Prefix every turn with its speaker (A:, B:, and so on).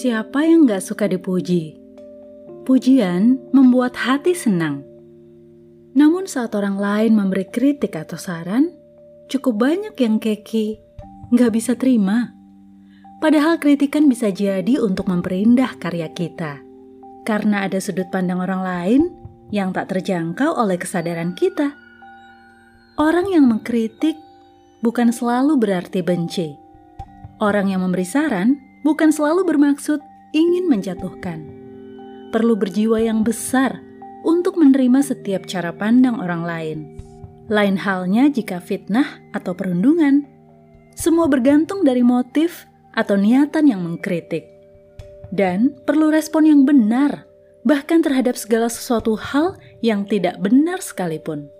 A: Siapa yang gak suka dipuji? Pujian membuat hati senang. Namun saat orang lain memberi kritik atau saran, cukup banyak yang keki, gak bisa terima. Padahal kritikan bisa jadi untuk memperindah karya kita. Karena ada sudut pandang orang lain yang tak terjangkau oleh kesadaran kita. Orang yang mengkritik bukan selalu berarti benci. Orang yang memberi saran bukan selalu bermaksud ingin menjatuhkan. Perlu berjiwa yang besar untuk menerima setiap cara pandang orang lain. Lain halnya jika fitnah atau perundungan. Semua bergantung dari motif atau niatan yang mengkritik. Dan perlu respon yang benar, bahkan terhadap segala sesuatu hal yang tidak benar sekalipun.